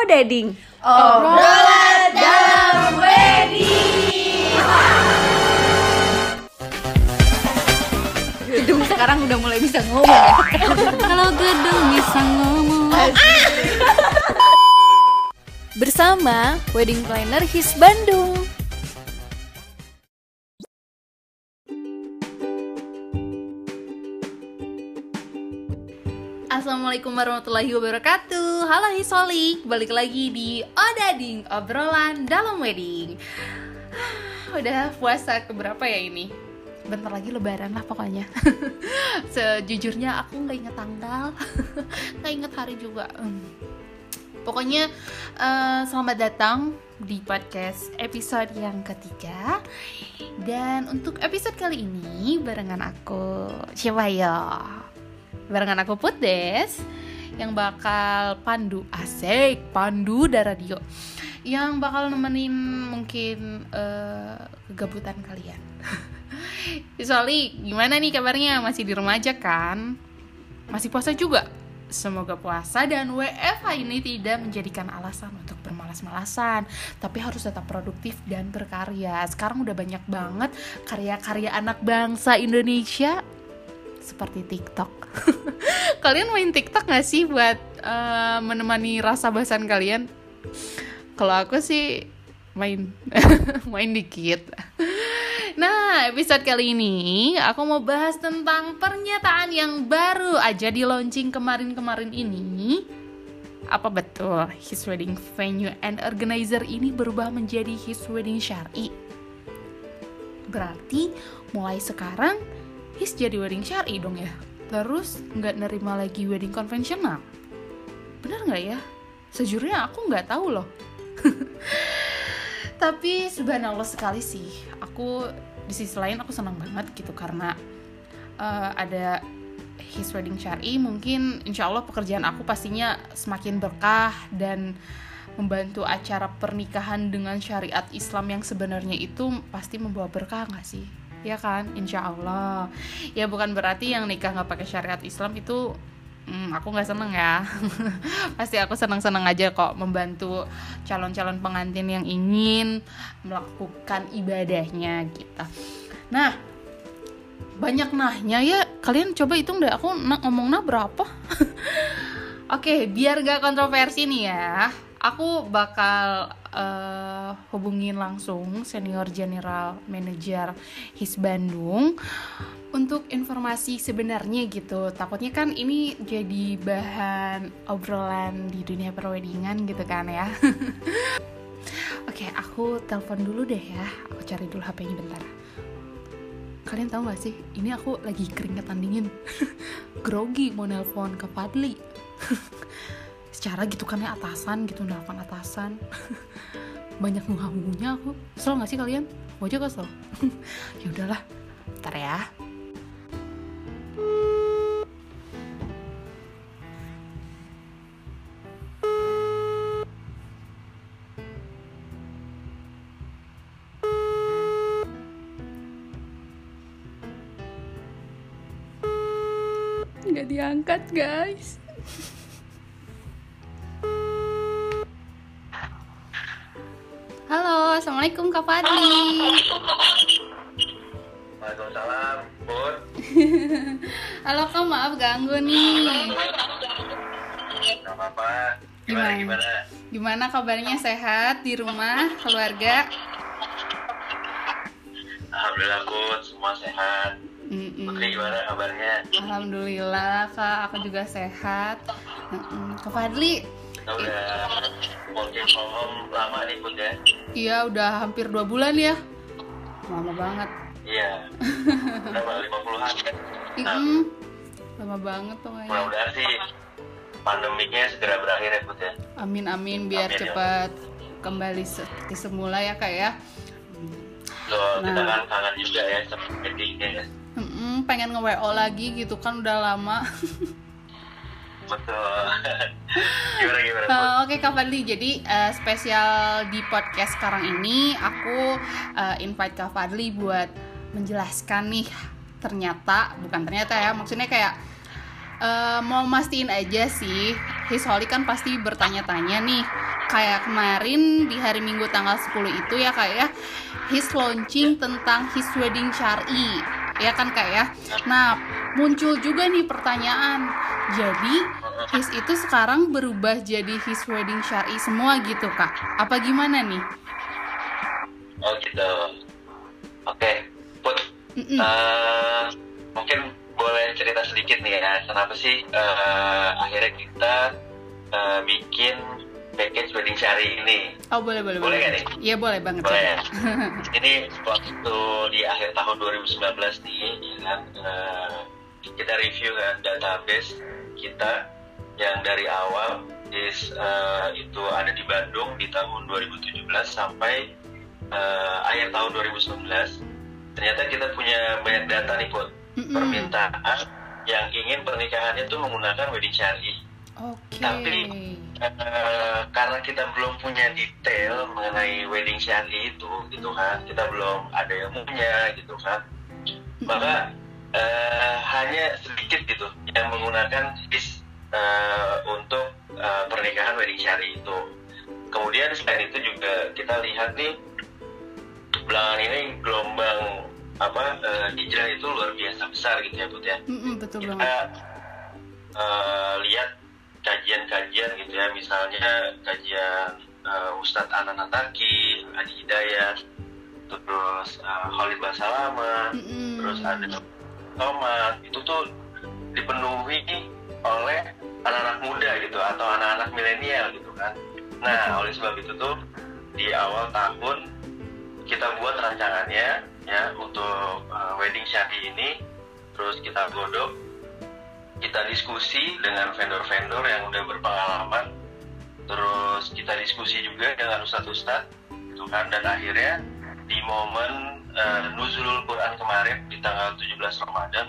Odading. Obrolan dalam wedding. Gedung sekarang udah mulai bisa ngomong ya. Kalau gedung bisa ngomong. Bersama Wedding Planner His Bandung. Assalamualaikum warahmatullahi wabarakatuh. Halo Hisolik, balik lagi di Odading, obrolan dalam wedding. Udah puasa keberapa ya ini? Bentar lagi lebaran lah pokoknya. Sejujurnya aku nggak inget tanggal. Nggak inget hari juga. Hmm. Pokoknya eh, selamat datang di podcast episode yang ketiga. Dan untuk episode kali ini barengan aku Siapa ya? Barengan aku Putdes yang bakal pandu asik pandu dan radio yang bakal nemenin mungkin eh, kegabutan kalian. Soalnya gimana nih kabarnya masih di rumah aja kan? Masih puasa juga? Semoga puasa dan WFH ini tidak menjadikan alasan untuk bermalas-malasan Tapi harus tetap produktif dan berkarya Sekarang udah banyak banget karya-karya anak bangsa Indonesia seperti TikTok. kalian main TikTok gak sih buat eh, menemani rasa bahasan kalian? Kalau aku sih main main dikit. Nah, episode kali ini aku mau bahas tentang pernyataan yang baru aja di launching kemarin-kemarin ini. Apa betul his wedding venue and organizer ini berubah menjadi his wedding syari? Berarti mulai sekarang his jadi wedding syari dong ya. Terus nggak nerima lagi wedding konvensional bener nggak ya? Sejujurnya aku nggak tahu loh. Tapi subhanallah sekali sih. Aku di sisi lain aku senang banget gitu karena eh, ada his wedding syari. Mungkin insya Allah pekerjaan aku pastinya semakin berkah dan membantu acara pernikahan dengan syariat Islam yang sebenarnya itu pasti membawa berkah nggak sih ya kan? Insya Allah. Ya bukan berarti yang nikah nggak pakai syariat Islam itu hmm, aku nggak seneng ya. Pasti aku seneng-seneng aja kok membantu calon-calon pengantin yang ingin melakukan ibadahnya gitu. Nah banyak nahnya ya. Kalian coba hitung deh aku na ngomong nah berapa? Oke biar gak kontroversi nih ya. Aku bakal eh, hubungin langsung senior general manager His Bandung untuk informasi sebenarnya gitu. Takutnya kan ini jadi bahan obrolan di dunia perwedingan gitu kan ya. Oke aku telepon dulu deh ya. Aku cari dulu HP-nya bentar. Kalian tahu gak sih? Ini aku lagi keringetan dingin. Grogi mau nelpon ke Fadli secara gitu kan ya atasan gitu nelpon atasan. Banyak nunggu aku. Kesel gak sih kalian? Mau aja kesel. Ya udahlah ntar ya. Nggak diangkat guys assalamualaikum Kak Fadli. Waalaikumsalam, Put. Halo Kak, maaf ganggu nih. Gak apa-apa. Gimana, Gimana? gimana? Kabarnya sehat di rumah, keluarga? Alhamdulillah, Put. Semua sehat. Mm-mm. Putri, gimana kabarnya? Alhamdulillah Kak, aku juga sehat. Mm-mm. Kak Fadli, Kita udah working from home lama nih, Put, ya? iya udah hampir dua bulan ya. Lama banget. Iya. Berapa? 50-an kan? Nah. Lama banget tuh mudah-mudahan sih pandemiknya segera berakhir ya, Put, ya? Amin amin biar Amin, ya. cepat kembali seperti semula ya Kak ya. Loh, kita Nah. kan kangen juga ya sama ya. Mm-mm, pengen nge-WO lagi gitu kan udah lama. Betul. gimana, gimana, Put? Eh, Oke Kak Fadli, jadi eh, spesial di podcast sekarang ini aku eh, invite Kak Fadli buat menjelaskan nih ternyata bukan ternyata ya maksudnya kayak eh, mau mastiin aja sih Hisoli kan pasti bertanya-tanya nih kayak kemarin di hari Minggu tanggal 10 itu ya kayak his launching tentang his wedding syari ya kan kak ya? Nah muncul juga nih pertanyaan. Jadi his itu sekarang berubah jadi his wedding syari semua gitu kak apa gimana nih Oh gitu. Oke, Put. Mm-mm. eh, mungkin boleh cerita sedikit nih ya, kenapa sih eh, akhirnya kita eh, bikin package wedding syari ini? oh boleh boleh Boleh nggak nih? Iya boleh banget Boleh ya? ini waktu di akhir tahun 2019 nih, ya eh, kita review kan database kita yang dari awal is, eh, itu ada di Bandung di tahun 2017 sampai eh, akhir tahun 2019. Ternyata kita punya banyak data nih, Put. Mm-mm. Permintaan yang ingin pernikahannya tuh menggunakan wedding syari. Oke. Tapi- Eh, karena kita belum punya detail mengenai wedding syari itu gitu kan kita belum ada ilmunya gitu kan maka eh, hanya sedikit gitu yang menggunakan bis eh, untuk eh, pernikahan wedding syari itu kemudian selain itu juga kita lihat nih belakangan ini gelombang apa eh, hijrah itu luar biasa besar gitu ya Put ya Mm-mm, betul kita banget. eh, lihat kajian-kajian gitu ya misalnya kajian eh, Ustadz Anan Nataki, Adi Hidayat, terus eh, Khalid Basalama, Mm-mm. terus ada Tomat itu tuh dipenuhi oleh anak-anak muda gitu atau anak-anak milenial gitu kan. Nah oleh sebab itu tuh di awal tahun kita buat rancangannya ya untuk uh, wedding syari ini terus kita godok kita diskusi dengan vendor-vendor yang udah berpengalaman terus kita diskusi juga dengan ustadz-ustadz gitu kan dan akhirnya di momen uh, nuzulul Quran kemarin di tanggal 17 Ramadan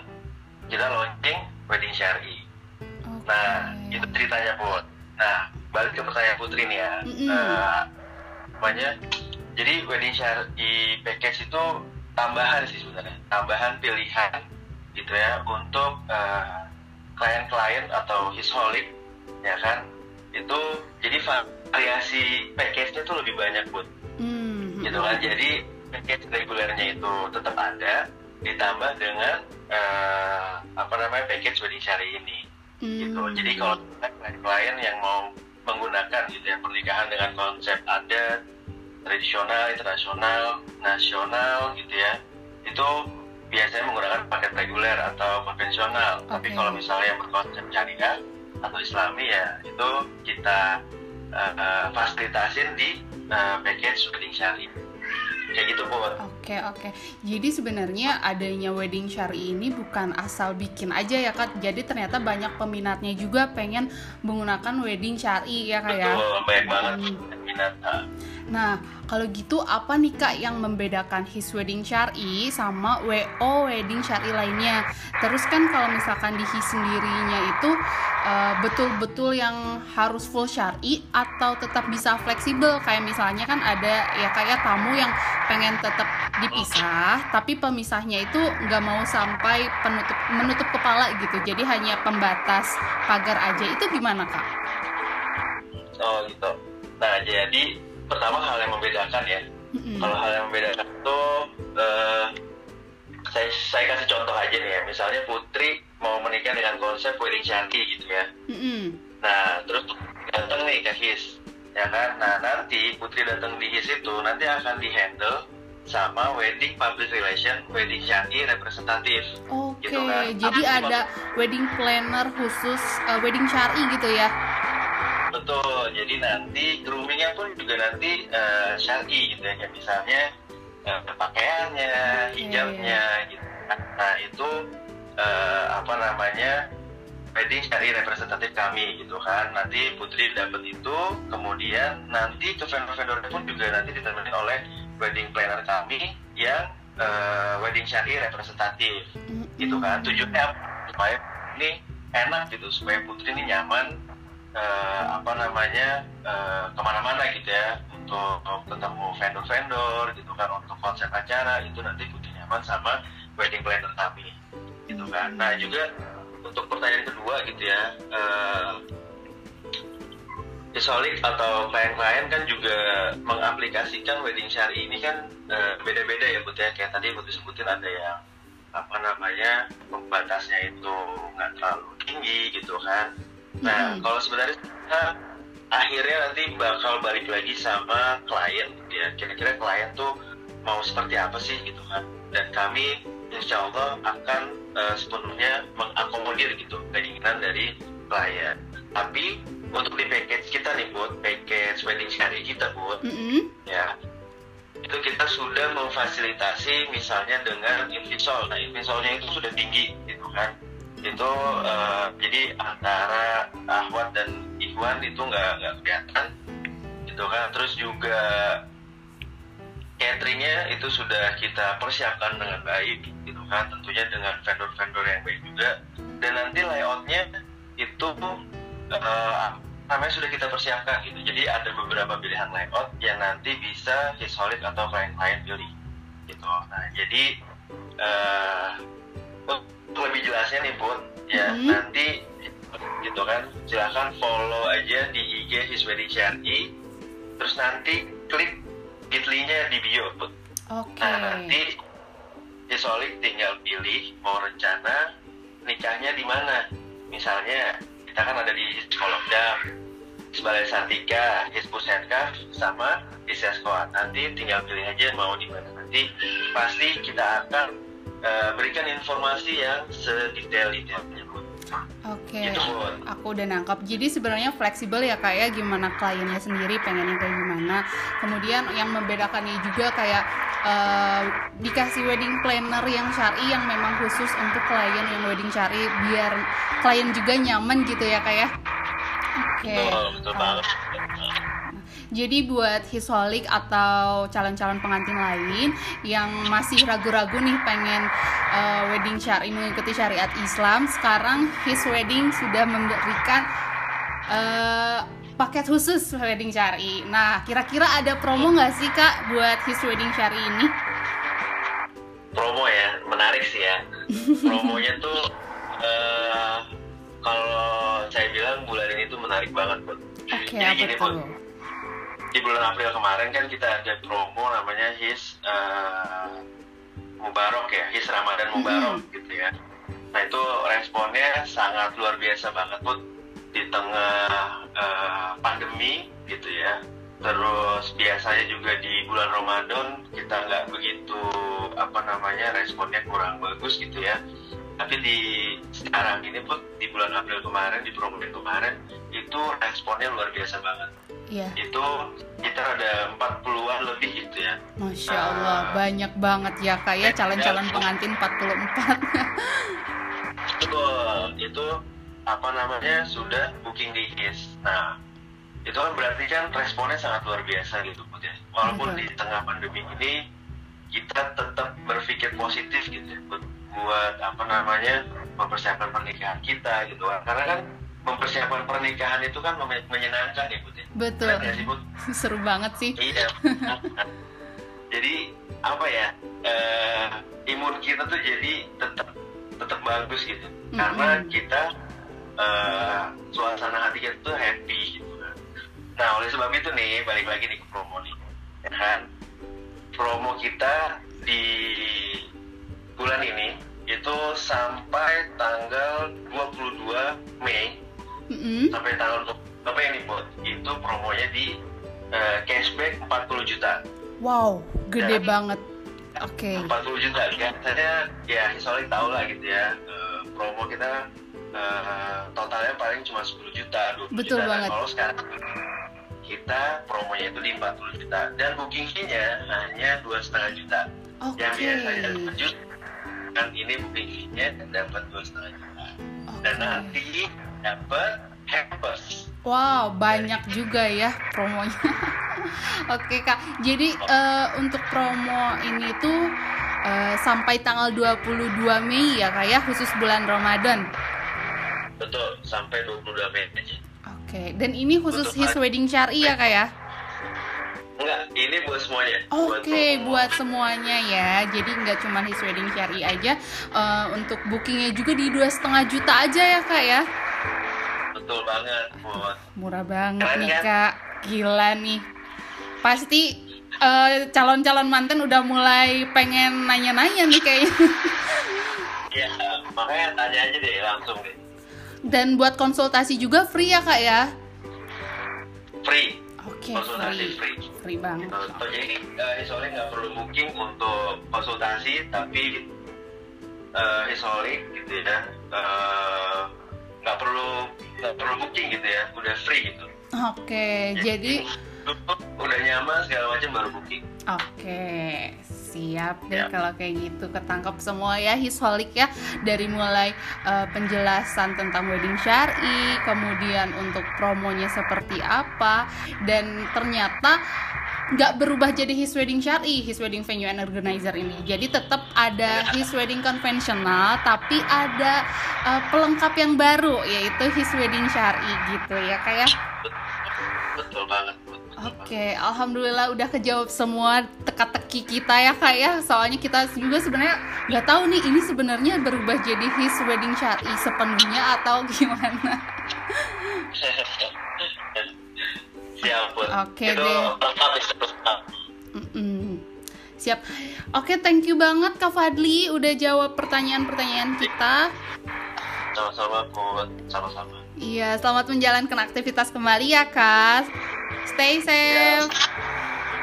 kita launching wedding syari. Nah, itu ceritanya Put. Nah, balik ke pertanyaan Putri nih ya. Mm-mm. Eh, namanya, jadi wedding syari package itu tambahan sih sebenarnya, tambahan pilihan gitu ya untuk eh, klien-klien atau hisholic ya kan. Itu jadi variasi package-nya tuh lebih banyak Put Mm, gitu kan jadi package regulernya itu tetap ada ditambah dengan eh, apa namanya package wedding syari ini gitu mm. jadi kalau klien yang mau menggunakan gitu ya pernikahan dengan konsep adat tradisional internasional nasional gitu ya itu biasanya menggunakan paket reguler atau konvensional tapi Oke. kalau misalnya yang berkonsep syariah atau islami ya itu kita eh, eh, fasilitasin di eh, package wedding syari kayak gitu buat Oke oke. Jadi sebenarnya adanya wedding syari ini bukan asal bikin aja ya kak. Jadi ternyata banyak peminatnya juga pengen menggunakan wedding syari ya kak ya. betul banyak banget Hmm. Nah kalau gitu apa nih kak yang membedakan his wedding syari sama wo wedding syari lainnya? Terus kan kalau misalkan di his sendirinya itu eh, betul-betul yang harus full syari atau tetap bisa fleksibel kayak misalnya kan ada ya kayak tamu yang pengen tetap dipisah tapi pemisahnya itu nggak mau sampai penutup menutup kepala gitu jadi hanya pembatas pagar aja itu gimana kak? oh gitu nah jadi pertama hal yang membedakan ya Mm-mm. Kalau hal yang membedakan itu, eh, saya, saya kasih contoh aja nih ya. Misalnya Putri mau menikah dengan konsep wedding syari gitu ya. Mm-mm. Nah, terus datang nih ke HIS, ya kan? Nah, nanti Putri datang di HIS itu nanti akan dihandle sama wedding public relation, wedding syari representatif. Oke, Gitu kan. jadi Apa sih ada wedding planner khusus uh, wedding syari gitu ya? Betul, jadi nanti groomingnya pun juga nanti eh, syari gitu ya, misalnya eh, pakaiannya, hijabnya gitu. Nah itu eh, apa namanya wedding syari representatif kami gitu kan. Nanti Putri dapat itu, kemudian nanti ke vendor-vendor pun juga nanti ditemenin oleh wedding planner kami yang eh, wedding syari representatif gitu kan tujuannya supaya ini enak gitu supaya putri ini nyaman eh, apa namanya eh, ke mana-mana gitu ya untuk, ketemu vendor-vendor gitu kan untuk konsep acara itu nanti putri nyaman sama wedding planner kami gitu kan. Nah juga untuk pertanyaan kedua gitu ya uh, Isolik atau klien-klien kan juga mengaplikasikan wedding syari ini kan uh, beda-beda ya Bud ya. Kayak tadi Bud disebutin ada yang apa namanya pembatasnya itu nggak terlalu tinggi gitu kan nah hmm. kalau sebenarnya kita akhirnya nanti bakal balik lagi sama klien ya kira-kira klien tuh mau seperti apa sih gitu kan dan kami insya Allah akan uh, sepenuhnya mengakomodir gitu keinginan dari klien tapi untuk di package kita nih buat package wedding syari kita buat mm -hmm. ya itu kita sudah memfasilitasi misalnya dengan invisol nah invisolnya itu sudah tinggi gitu kan itu uh, jadi antara Ahwat dan Ikhwan itu nggak nggak kelihatan gitu kan. Terus juga cateringnya itu sudah kita persiapkan dengan baik gitu kan. Tentunya dengan vendor-vendor yang baik juga. Dan nanti layoutnya itu uh, namanya sudah kita persiapkan gitu. Jadi ada beberapa pilihan layout yang nanti bisa hisolik atau klien-klien pilih gitu. Nah jadi uh, untuk lebih jelasnya nih pun ya hmm. nanti gitu kan silahkan follow aja di IG His Wedding CRI terus nanti klik Bitly-nya di bio pun okay. nah nanti Hisolik tinggal pilih mau rencana nikahnya di mana misalnya kita kan ada di Kolokdam Balai Sartika, Hispusenkah, sama di Seskoat. Nanti tinggal pilih aja mau di mana. Nanti pasti kita akan uh, berikan informasi yang sedetail-detailnya. Oke, okay. gitu, aku udah nangkap. Jadi sebenarnya fleksibel ya kayak ya, gimana kliennya sendiri pengennya kayak gimana. Kemudian yang membedakannya juga kayak uh, dikasih wedding planner yang syari yang memang khusus untuk klien yang wedding syari biar klien juga nyaman gitu ya kayak. Ya. Oke. Okay. Betul, betul banget. Jadi buat hisolik atau calon-calon pengantin lain yang masih ragu-ragu nih pengen uh, wedding syari mengikuti syariat Islam, sekarang His Wedding sudah memberikan uh, paket khusus wedding syari. Nah, kira-kira ada promo nggak sih kak buat His Wedding syari ini? Promo ya, menarik sih ya. Promonya tuh uh, kalau saya bilang bulan ini tuh menarik banget buat. Okay, Jadi gini pun di bulan April kemarin kan kita ada promo namanya His uh, Mubarok ya, His Ramadan Mubarok mm -hmm. gitu ya. Nah itu responnya sangat luar biasa banget pun di tengah uh, pandemi gitu ya. Terus biasanya juga di bulan Ramadan kita nggak begitu apa namanya responnya kurang bagus gitu ya. Tapi di sekarang ini pun di bulan April kemarin di promo kemarin itu responnya luar biasa banget yeah. itu kita ada 40-an lebih gitu ya. Masya Allah uh, banyak banget ya kak ya calon-calon pengantin 44 betul itu apa namanya sudah booking di HIS nah itu kan berarti kan responnya sangat luar biasa gitu ya. Walaupun okay. di tengah pandemi ini kita tetap berpikir positif gitu ya buat apa namanya mempersiapkan pernikahan kita gitu. Karena kan mempersiapkan pernikahan itu kan menyenangkan ya ya. Betul. Ya, sih? Seru banget sih. Iya. jadi apa ya? Uh, imun kita tuh jadi tetap tetap bagus gitu. Mm -hmm. Karena kita uh, suasana hati kita tuh happy gitu kan. Nah, oleh sebab itu nih balik lagi nih ke promo nih. Ya kan? Promo kita di bulan ini itu sampai tanggal 22 Mei mm-hmm. sampai tahun apa yang dibuat itu promonya di uh, cashback 40 juta wow gede Dan, banget oke okay. 40 juta kan saya ya soalnya tahu lah gitu ya uh, promo kita uh, totalnya paling cuma 10 juta 20 betul juta. banget kalau sekarang kita promonya itu di 40 juta dan booking fee-nya hanya dua setengah juta okay. yang biasanya juta kan ini booking fee-nya dapat dua setengah juta okay. dan nanti dapat hampers. Wow, banyak juga ya promonya. Oke kak, jadi uh, untuk promo ini tuh uh, sampai tanggal 22 Mei ya kak ya, khusus bulan Ramadan. Betul, sampai 22 Mei Oke, dan ini khusus Untuk his wedding syari ya kak ya? Enggak, ini buat semuanya. Oke, semua. buat semuanya ya. Jadi nggak cuma his wedding syari aja. eh, untuk bookingnya juga di dua setengah juta aja ya kak ya. Betul banget, buat Murah banget Keren, nih kan? kak. Gila nih. Pasti eh, calon-calon manten udah mulai pengen nanya-nanya nih kayaknya. Ya, makanya tanya aja deh langsung deh. Dan buat konsultasi juga free ya kak ya. Free. Oke, Konsultasi free. free. Free banget. Gitu. So, jadi uh, nggak perlu booking untuk konsultasi, tapi uh, Hisolik gitu ya eh, nggak perlu nggak perlu booking gitu ya, udah free gitu. Oke, jadi duduk, udah nyaman segala macam baru booking. Oke, siap deh Ya. kalau kayak gitu ketangkep semua ya hisholik ya dari mulai eh, penjelasan tentang wedding syari, kemudian untuk promonya seperti apa dan ternyata nggak berubah jadi his wedding syari, his wedding venue and organizer ini. Jadi tetap ada his wedding konvensional tapi ada eh, pelengkap yang baru yaitu his wedding syari gitu ya kayak Betul banget. Oke, alhamdulillah udah kejawab semua teka-teki kita ya kak ya. Soalnya kita juga sebenarnya nggak tahu nih ini sebenarnya berubah jadi his wedding syari sepenuhnya atau gimana. Siap. Oke Itu deh. lengkap. Mm-mm. Siap. Oke, thank you banget Kak Fadli udah jawab pertanyaan-pertanyaan kita. Sama-sama, Bud. Sama-sama. Iya, selamat menjalankan aktivitas kembali ya Kak. Stay safe.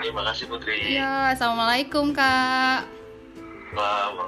Terima kasih, Putri. Iya, assalamualaikum Kak. Wah,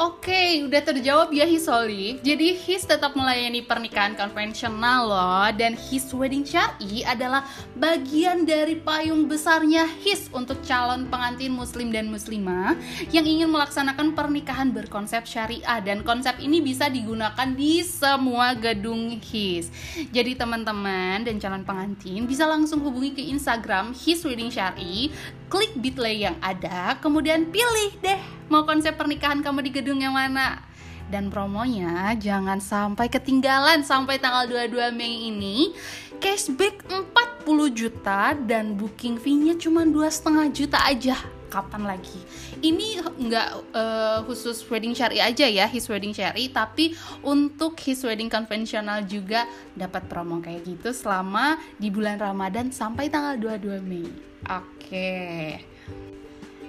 Oke, udah terjawab ya Hisolik. Jadi His tetap melayani pernikahan konvensional loh dan His Wedding Syari adalah bagian dari payung besarnya His untuk calon pengantin muslim dan muslimah yang ingin melaksanakan pernikahan berkonsep syariah dan konsep ini bisa digunakan di semua gedung His. Jadi teman-teman dan calon pengantin bisa langsung hubungi ke Instagram His Wedding Syari, klik bitly yang ada, kemudian pilih deh mau konsep pernikahan kamu di gedung yang mana. Dan promonya jangan sampai ketinggalan sampai tanggal 22 Mei ini cashback 40 juta dan booking fee-nya cuma dua setengah juta aja. Kapan lagi? Ini nggak eh, khusus wedding syari aja ya, his wedding syari, tapi untuk his wedding konvensional juga dapat promo kayak gitu selama di bulan Ramadan sampai tanggal 22 Mei. Oke.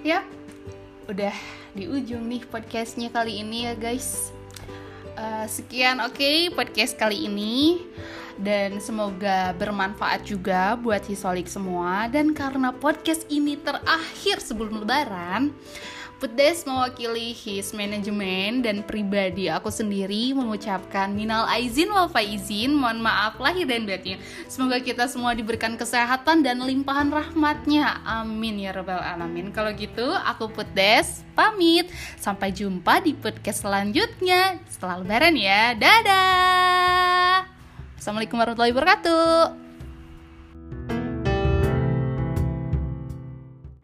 Yap, udah di ujung nih podcastnya kali ini ya guys. Eh, sekian oke podcast kali ini. Dan semoga bermanfaat juga buat hisolik semua. Dan karena podcast ini terakhir sebelum lebaran Putdes mewakili his manajemen dan pribadi aku sendiri mengucapkan minal aizin wal faizin. Mohon maaf lahir dan batin. Semoga kita semua diberikan kesehatan dan limpahan rahmatnya. Amin ya rabbal alamin. Kalau gitu aku Putdes pamit. Sampai jumpa di podcast selanjutnya. Setelah lebaran ya. Dadah. Assalamualaikum warahmatullahi wabarakatuh